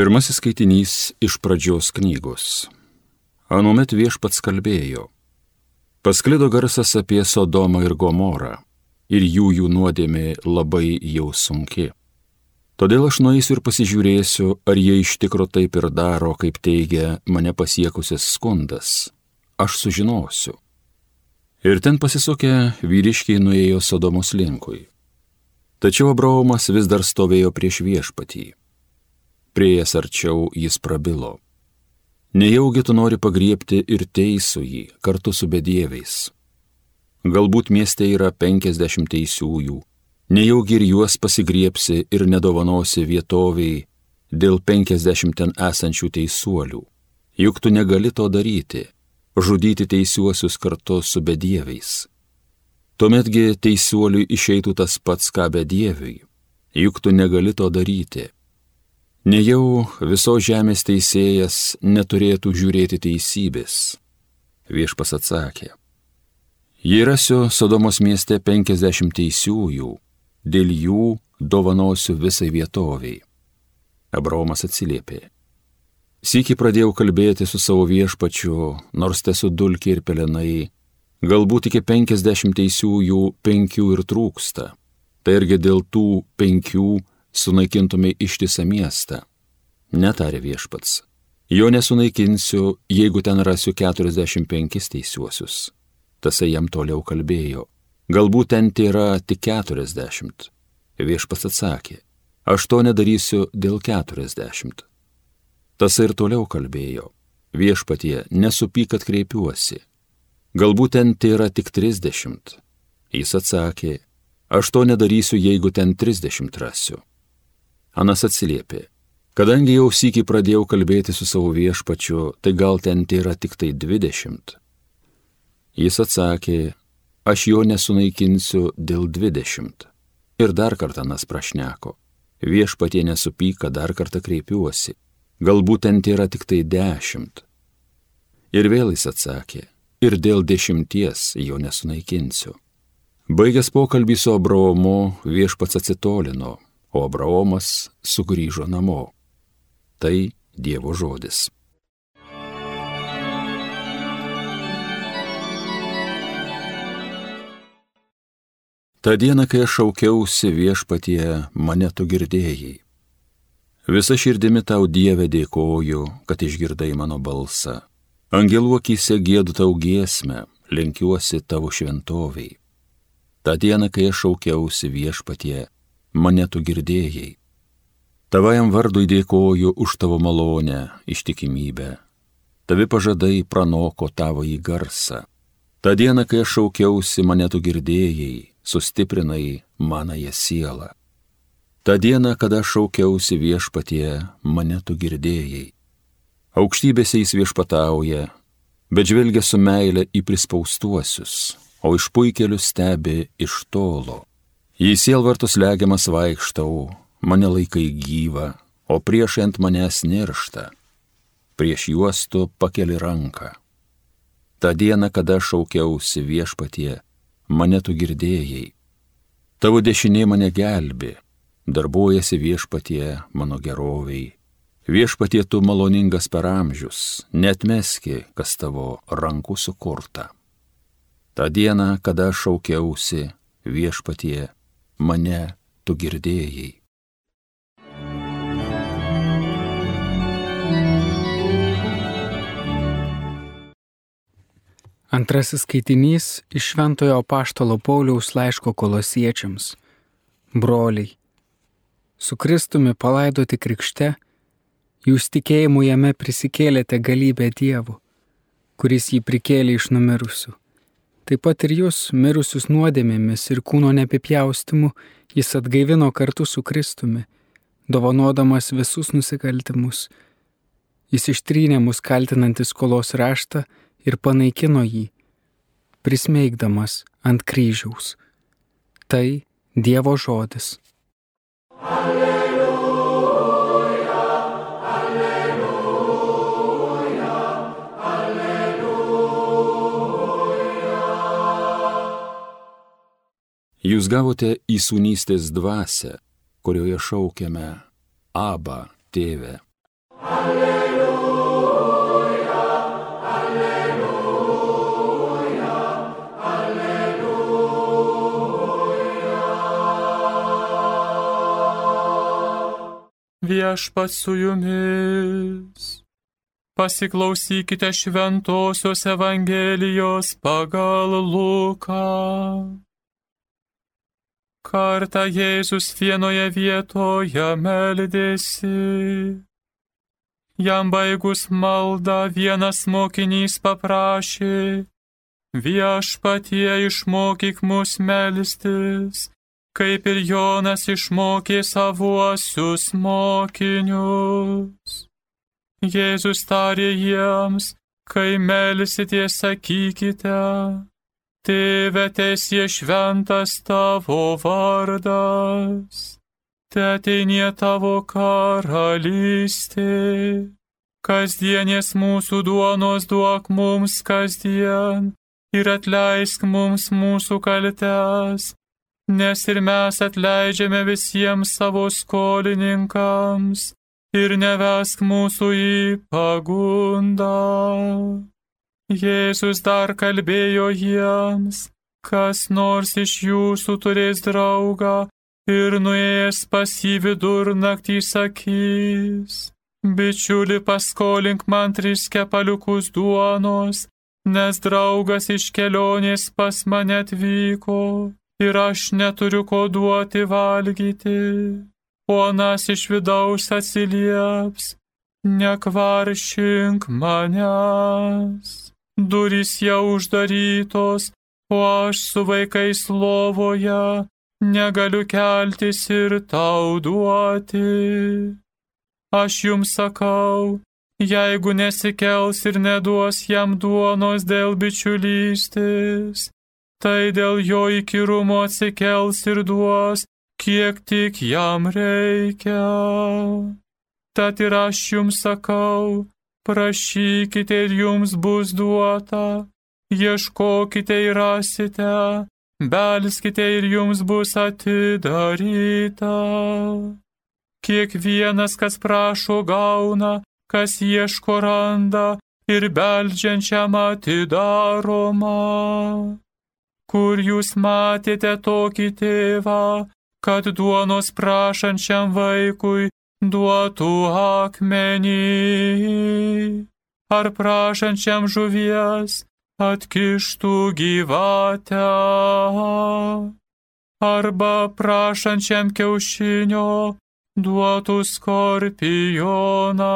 Pirmasis skaitinys iš pradžios knygos. Anuomet viešpats kalbėjo. Pasklido garsas apie Sodomą ir Gomorą, ir jų jų nuodėmė labai jau sunki. Todėl aš nueisiu ir pasižiūrėsiu, ar jie iš tikro taip ir daro, kaip teigia mane pasiekusis skundas. Aš sužinosiu. Ir ten pasisukę vyriškiai nuėjo Sodomos linkui. Tačiau Abraomas vis dar stovėjo prieš viešpatį. Priejas arčiau jis prabilo. Nejaugi tu nori pagriepti ir teisų jį kartu su bedieviais. Galbūt mieste yra penkiasdešimt teisiųjų, nejaugi ir juos pasigriepsi ir nedovanosi vietoviai dėl penkiasdešimt ten esančių teisuolių. Juk tu negali to daryti, žudyti teisiuosius kartu su bedieviais. Tuometgi teisuoliui išeitų tas pats, ką bedieviui, juk tu negali to daryti. Nejau viso žemės teisėjas neturėtų žiūrėti teisybės. Viešpas atsakė. Jei rasiu Sodomos mieste penkiasdešimt teisiųjų, dėl jų dovanosiu visai vietoviai. Abraomas atsiliepė. Sykį pradėjau kalbėti su savo viešpačiu, nors tesu dulkiai ir pelenai, galbūt iki penkiasdešimt teisiųjų penkių ir trūksta. Tai irgi dėl tų penkių sunaikintumai ištisą miestą. Netarė viešpats. Jo nesunaikinsiu, jeigu ten rasiu 45 teisiuosius. Tasai jam toliau kalbėjo. Galbūt ten yra tik keturiasdešimt. Viešpas atsakė, aš to nedarysiu dėl keturiasdešimt. Tas ir toliau kalbėjo, viešpatie, nesupyk, kad kreipiuosi. Galbūt ten yra tik trisdešimt. Jis atsakė, aš to nedarysiu, jeigu ten trisdešimt rasiu. Anas atsiliepė, kadangi jau sykį pradėjau kalbėti su savo viešpačiu, tai gal ten yra tik tai dvidešimt. Jis atsakė, aš jo nesunaikinsiu dėl dvidešimt. Ir dar kartą nas prašneko. Viešpatie nesupyka, dar kartą kreipiuosi. Galbūt ten yra tik tai dešimt. Ir vėl jis atsakė, ir dėl dešimties jo nesunaikinsiu. Baigęs pokalbį su Abraomu, viešpats atsitolino, o Abraomas sugrįžo namo. Tai Dievo žodis. Ta diena, kai aš šaukiausi viešpatie, mane tu girdėjai. Visa širdimi tau Dieve dėkoju, kad išgirdai mano balsą. Angelų akise gėdu tau giesmę, lenkiuosi tavo šventoviai. Ta diena, kai aš šaukiausi viešpatie, mane tu girdėjai. Tavajam vardui dėkoju už tavo malonę, ištikimybę. Tavi pažadai pranoko tavo į garsą. Ta diena, kai aš šaukiausi, mane tu girdėjai, sustiprinai manąją sielą. Ta diena, kada šaukiausi viešpatie, mane tu girdėjai. Aukštybėse jis viešpatauja, bet žvelgia su meile į prispaustuosius, o iš puikelių stebi iš tolo. Jei sielvartus legiamas vaikštau, mane laikai gyva, o prieš ant manęs niršta. Prieš juos tu pakeli ranką. Ta diena, kada šaukiausi viešpatie, mane tu girdėjai. Tavo dešinė mane gelbi, darbuojasi viešpatie mano geroviai. Viešpatie tu maloningas per amžius, netmeski, kas tavo rankų sukurta. Ta diena, kada šaukiausi, viešpatie, mane tu girdėjai. Antrasis skaitinys iš Šventojo Paštalo Pauliaus laiško kolosiečiams. Broliai, su Kristumi palaidoti krikšte, jūs tikėjimu jame prisikėlėte galybę Dievu, kuris jį prikėlė iš numirusių. Taip pat ir jūs, mirusius nuodėmėmis ir kūno nepipjaustimu, jis atgaivino kartu su Kristumi, dovanodamas visus nusikaltimus. Jis ištrynė mus kaltinantis skolos raštą ir panaikino jį, prismeigdamas ant kryžiaus. Tai Dievo žodis. Alleluja, Jūs gavote įsūnystės dvasę, kurioje šaukiame Abba, tėve. Viešpat su jumis. Pasiklausykite šventosios Evangelijos pagal Luką. Kartą Jėzus vienoje vietoje meldėsi. Jam baigus maldą vienas mokinys paprašė, viešpatie išmokyk mus melstis, kaip ir Jonas išmokė savuosius mokinius. Jėzus tarė jiems, kai melsitės sakykite, Tėve tiesie šventas tavo vardas, ateinie tavo karalystė, kasdienės mūsų duonos duok mums kasdien ir atleisk mums mūsų kaltes, nes ir mes atleidžiame visiems savo skolininkams ir nevesk mūsų į pagundą Jėzus dar kalbėjo jiems, kas nors iš jūsų turės draugą ir nuėjęs pas jį vidurnaktį sakys, bičiuli paskolink man tris kepaliukus duonos, nes draugas iš kelionės pas mane atvyko ir aš neturiu ko duoti valgyti. O anas iš vidaus atsilieps, nekvaršink manęs durys jau uždarytos, o aš su vaikais lovoje negaliu keltis ir tau duoti. Aš jums sakau, jeigu nesikels ir neduos jam duonos dėl bičiulystės, tai dėl jo įkyrumo atsikels ir duos, kiek tik jam reikia. Tad ir aš jums sakau, prašykite ir jums bus duota, ieškokite ir rasite, belskite ir jums bus atidaryta. Kiekvienas, kas prašo, gauna, kas ieško randa ir beldžiančiam atidaroma. Kur jūs matėte tokį tėvą, kad duonos prašančiam vaikui duotų akmenį, ar prašančiam žuvies atkištų gyvatę, arba prašančiam kiaušinio duotų skorpioną.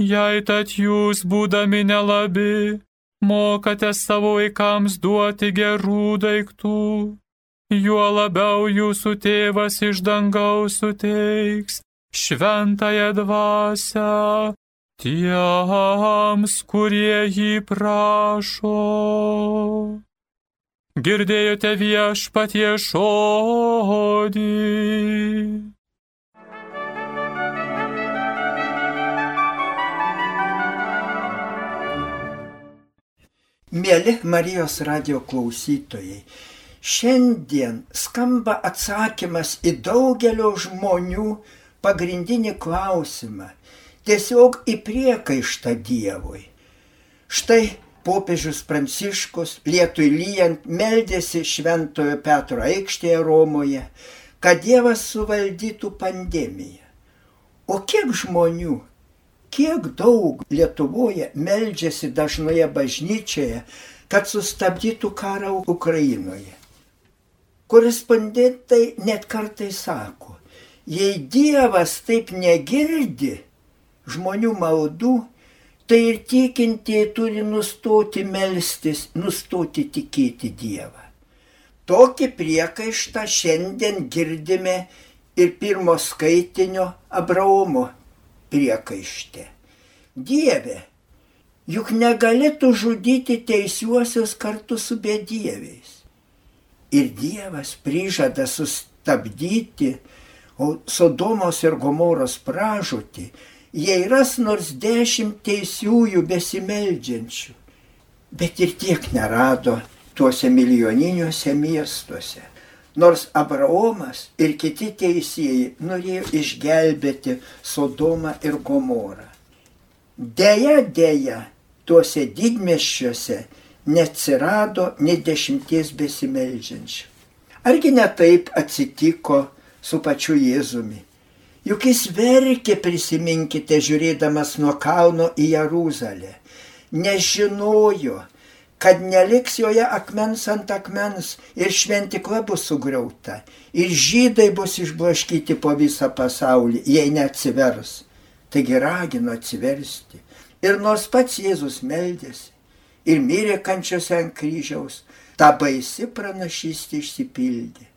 Jei tad jūs, būdami nelabi, mokate savo vaikams duoti gerų daiktų, juo labiau jūsų tėvas iš dangaus suteiks šventąją dvasę tiems, kurie jį prašo. Girdėjote viešpatie žodį. Mėly Marijos radio klausytojai, Šiandien skamba atsakymas į daugelio žmonių pagrindinį klausimą, tiesiog į priekaištą Dievui. Štai popiežius Pranciškus lietui lyjant meldėsi Šventojo Petro aikštėje Romoje, kad Dievas suvaldytų pandemiją. O kiek žmonių, kiek daug Lietuvoje meldžiasi dažnoje bažnyčioje, kad sustabdytų karą Ukrainoje. Korespondentai net kartai sako, jei Dievas taip negirdi žmonių maldų, tai ir tikintieji turi nustoti melstis, nustoti tikėti Dievą. Tokį priekaištą šiandien girdime ir pirmo skaitinio Abraomo priekaište. Dieve, juk negalėtų žudyti teisiuosius kartu su bedieviais ir Dievas prižada sustabdyti Sodomos ir Gomoros pražūtį, jei ras nors dešimt teisiųjų besimeldžiančių. Bet ir tiek nerado tuose milijoniniuose miestuose. Nors Abraomas ir kiti teisėjai norėjo išgelbėti Sodomą ir Gomorą. Deja, deja, tuose didmeščiuose neatsirado nei dešimties besimeldžiančių. Argi ne taip atsitiko su pačiu Jėzumi? Juk jis verkė, prisiminkite, žiūrėdamas nuo kalno į Jeruzalę. Nežinojo, kad neliks joje akmens ant akmens ir šventikla bus sugriauta. Ir žydai bus išblaškyti po visą pasaulį, jei neatsivers. Taigi ragino atsiversti. Ir nors pats Jėzus meldėsi ir mirė kančiose ant kryžiaus, ta baisi pranašystė išsipildė.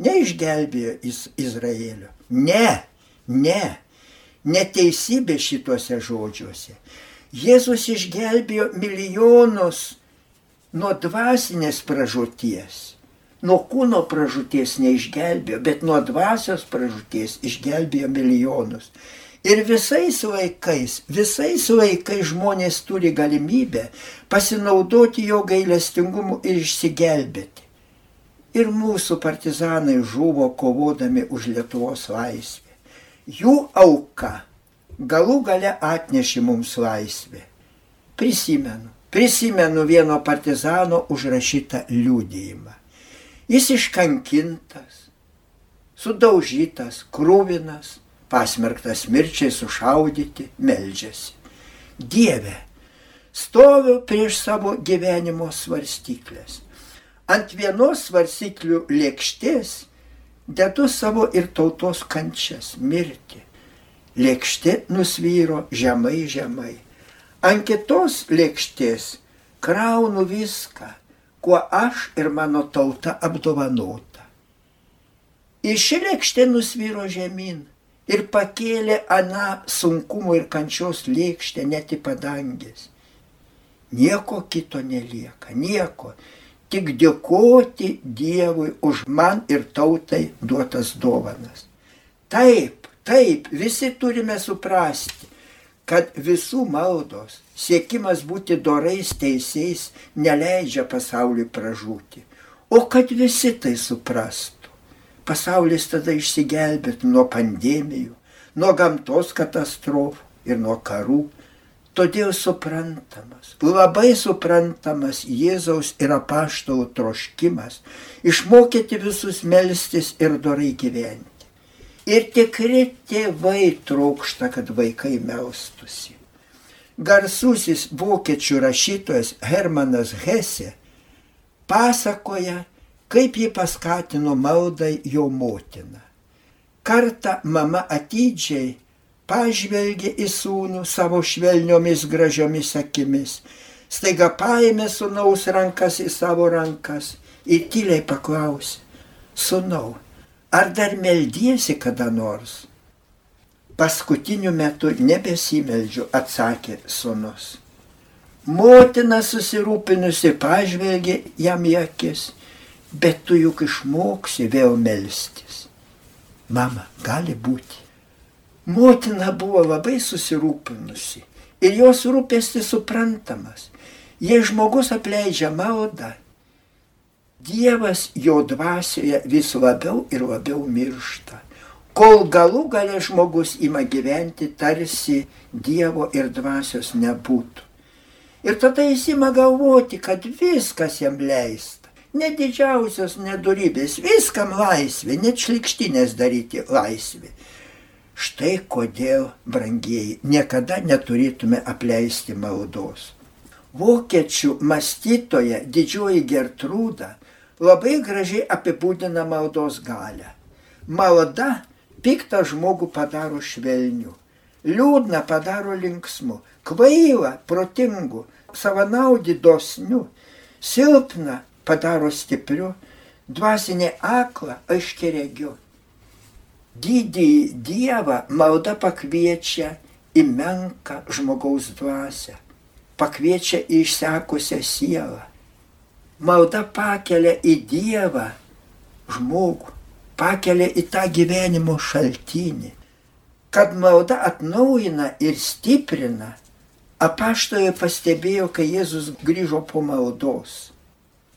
Neišgelbėjo Iz Izraelio. Ne, ne, neteisybė šituose žodžiuose. Jėzus išgelbėjo milijonus nuo dvasinės pražūties. Nuo kūno pražūties neišgelbėjo, bet nuo dvasios pražūties išgelbėjo milijonus. Ir visais laikais, visais laikais žmonės turi galimybę pasinaudoti jo gailestingumu ir išsigelbėti. Ir mūsų partizanai žuvo kovodami už Lietuvos laisvę. Jų auka galų gale atnešė mums laisvę. Prisimenu, prisimenu vieno partizano užrašytą liūdėjimą. Jis iškankintas, sudaužytas, krūvinas, pasmerktas mirčiai sušaudyti, meldžiasi. Dieve, stoviu prieš savo gyvenimo svarstyklės. Ant vienos svarstyklių lėkštės dedu savo ir tautos kančias, mirti. Lėkštė nusvyro žemai žemai. Ant kitos lėkštės kraunu viską, kuo aš ir mano tauta apdovanota. Ir ši lėkštė nusvyro žemyn ir pakėlė aną sunkumo ir kančios lėkštę net į padangės. Nieko kito nelieka, nieko, tik dėkoti Dievui už man ir tautai duotas dovanas. Taip, taip, visi turime suprasti, kad visų maldos, siekimas būti dorais teisėjais neleidžia pasauliui pražūti. O kad visi tai suprastų pasaulis tada išsigelbėtų nuo pandemijų, nuo gamtos katastrofų ir nuo karų. Todėl suprantamas, labai suprantamas Jėzaus ir apaštalų troškimas išmokyti visus melstis ir dorai gyventi. Ir tikri tėvai trokšta, kad vaikai melstusi. Garsusis vokiečių rašytojas Hermanas Hesse pasakoja, kaip ji paskatino maldai jo motiną. Kartą mama atidžiai pažvelgė į sūnų savo švelniomis gražiomis akimis, staiga paėmė sūnaus rankas į savo rankas ir tyliai paklausė, sūnau, ar dar meldiesi kada nors? Paskutiniu metu nebesimeldžiu, atsakė sūnus. Motina susirūpinusi pažvelgė jam į akis bet tu juk išmoksi vėl melstis. Mama, gali būti. Motina buvo labai susirūpinusi ir jos rūpestis suprantamas. Jei žmogus apleidžia maldą, Dievas jo dvasioje vis labiau ir labiau miršta, kol galų gale žmogus ima gyventi tarsi Dievo ir dvasios nebūtų. Ir tada jis ima galvoti, kad viskas jam leista net didžiausios nedorybės, viskam laisvė, net šlikštinės daryti laisvė. Štai kodėl, brangieji, niekada neturėtume apleisti maldos. Vokiečių mąstytoja didžioji Gertrūda labai gražiai apibūdina maldos galę. Malda piktą žmogų padaro švelniu, liūdną padaro linksmu, kvailą protingu, savanaudį dosniu, silpną padaro stipriu, dvasinė akla aiškiregiu. Didį Dievą malda pakviečia į menką žmogaus dvasę, pakviečia į išsekusią sielą. Malda pakelia į Dievą žmogų, pakelia į tą gyvenimo šaltinį. Kad malda atnaujina ir stiprina, apaštoje pastebėjo, kai Jėzus grįžo po maldos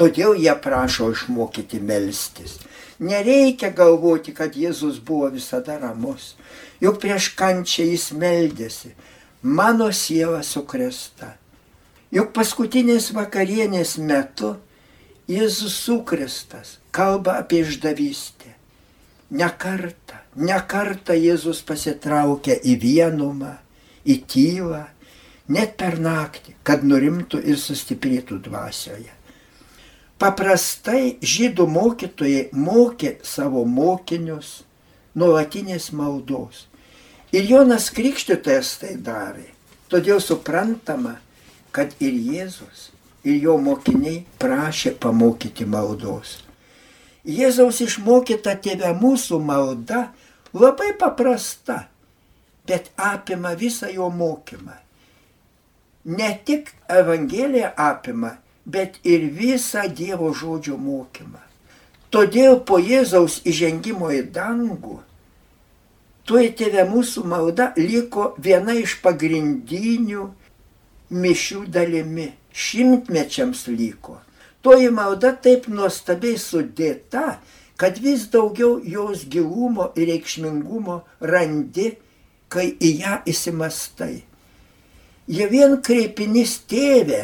Todėl jie prašo išmokyti melstis. Nereikia galvoti, kad Jėzus buvo visada ramus. Juk prieš kančią jis meldėsi. Mano siela sukresta. Juk paskutinės vakarienės metu Jėzus sukrestas kalba apie išdavystę. Nekarta, nekarta Jėzus pasitraukia į vienumą, į tylą, net per naktį, kad nurimtų ir sustiprėtų dvasioje. Paprastai žydų mokytojai mokė savo mokinius nuolatinės maldos. Ir Jonas Krikštytojas tai darė. Todėl suprantama, kad ir Jėzus, ir jo mokiniai prašė pamokyti maldos. Jėzaus išmokyta tėvė mūsų malda labai paprasta, bet apima visą jo mokymą. Ne tik Evangelija apima, bet ir visą Dievo žodžio mokymą. Todėl po Jėzaus įžengimo į dangų, tuoj tėvė mūsų malda liko viena iš pagrindinių mišių dalimi, šimtmečiams liko. Toji malda taip nuostabiai sudėta, kad vis daugiau jos gilumo ir reikšmingumo randi, kai į ją įsimastai. Jie vien kreipinys tėvė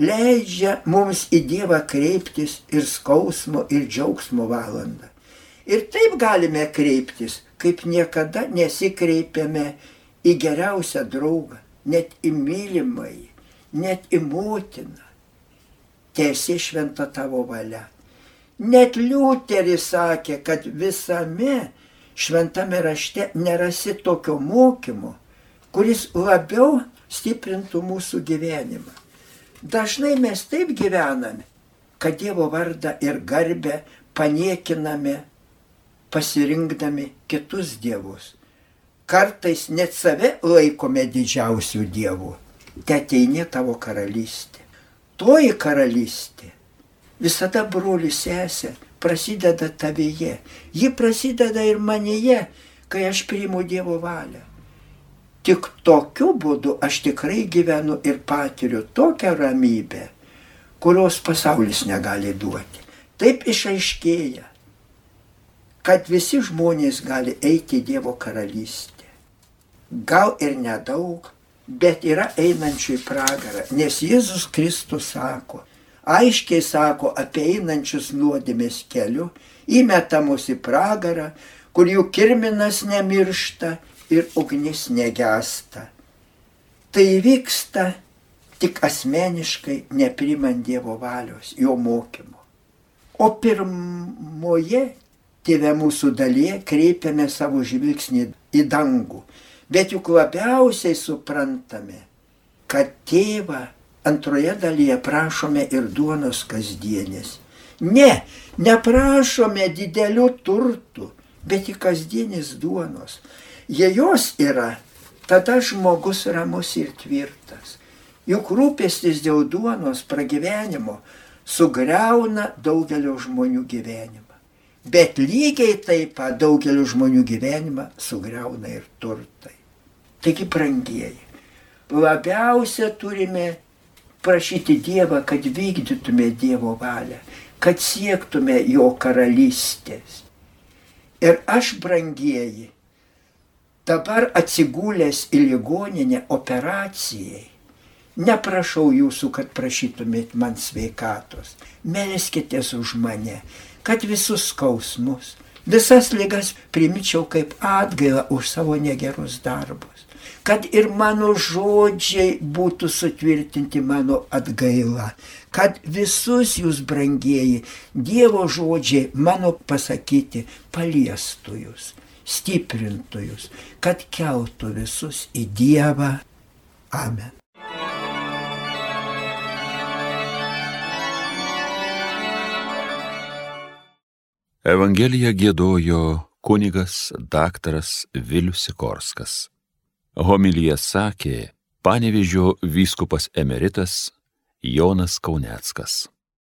leidžia mums į Dievą kreiptis ir skausmo, ir džiaugsmo valandą. Ir taip galime kreiptis, kaip niekada nesikreipiame į geriausią draugą, net į mylimąjį, net į motiną. Tiesi šventa tavo valia. Net Liuteris sakė, kad visame šventame rašte nerasi tokio mokymo, kuris labiau stiprintų mūsų gyvenimą. Dažnai mes taip gyvename, kad Dievo vardą ir garbę paniekiname, pasirinkdami kitus dievus. Kartais net save laikome didžiausių dievų. Te ateini tavo karalystė. Toji karalystė visada broli sesė prasideda tavyje. Ji prasideda ir manyje, kai aš priimu Dievo valią. Tik tokiu būdu aš tikrai gyvenu ir patiriu tokią ramybę, kurios pasaulis negali duoti. Taip išaiškėja, kad visi žmonės gali eiti į Dievo karalystę. Gal ir nedaug, bet yra einančių į pragarą, nes Jėzus Kristus sako, aiškiai sako apie einančius nuodėmės keliu, įmetamus į pragarą, kur jų kirminas nemiršta ir ugnis negesta. Tai vyksta tik asmeniškai neprimant Dievo valios, jo mokymo. O pirmoje tėvė mūsų dalyje kreipiame savo žvilgsnį į dangų, bet juk labiausiai suprantame, kad tėvą antroje dalyje prašome ir duonos kasdienės. Ne, neprašome didelių turtų, bet į kasdienės duonos. Jei jos yra, tada žmogus ramus ir tvirtas. Juk rūpestis dėl duonos pragyvenimo sugriauna daugelio žmonių gyvenimą. Bet lygiai taip pat daugelio žmonių gyvenimą sugriauna ir turtai. Taigi, brangieji, labiausia turime prašyti Dievą, kad vykdytume Dievo valią, kad siektume Jo karalystės. Ir aš, brangieji, dabar atsigulęs į ligoninę operacijai, neprašau jūsų, kad prašytumėt man sveikatos. Melskitės už mane, kad visus skausmus, visas lygas primčiau kaip atgailą už savo negerus darbus. Kad ir mano žodžiai būtų sutvirtinti mano atgailą. Kad visus jūs brangieji Dievo žodžiai mano pasakyti paliestų jūs stiprintų jūs, kad keltų visus į Dievą. Amen. Evangeliją gėdojo kunigas daktaras Vilius Sikorskas. Homilyje sakė panevižio vyskupas emeritas Jonas Kauneckas.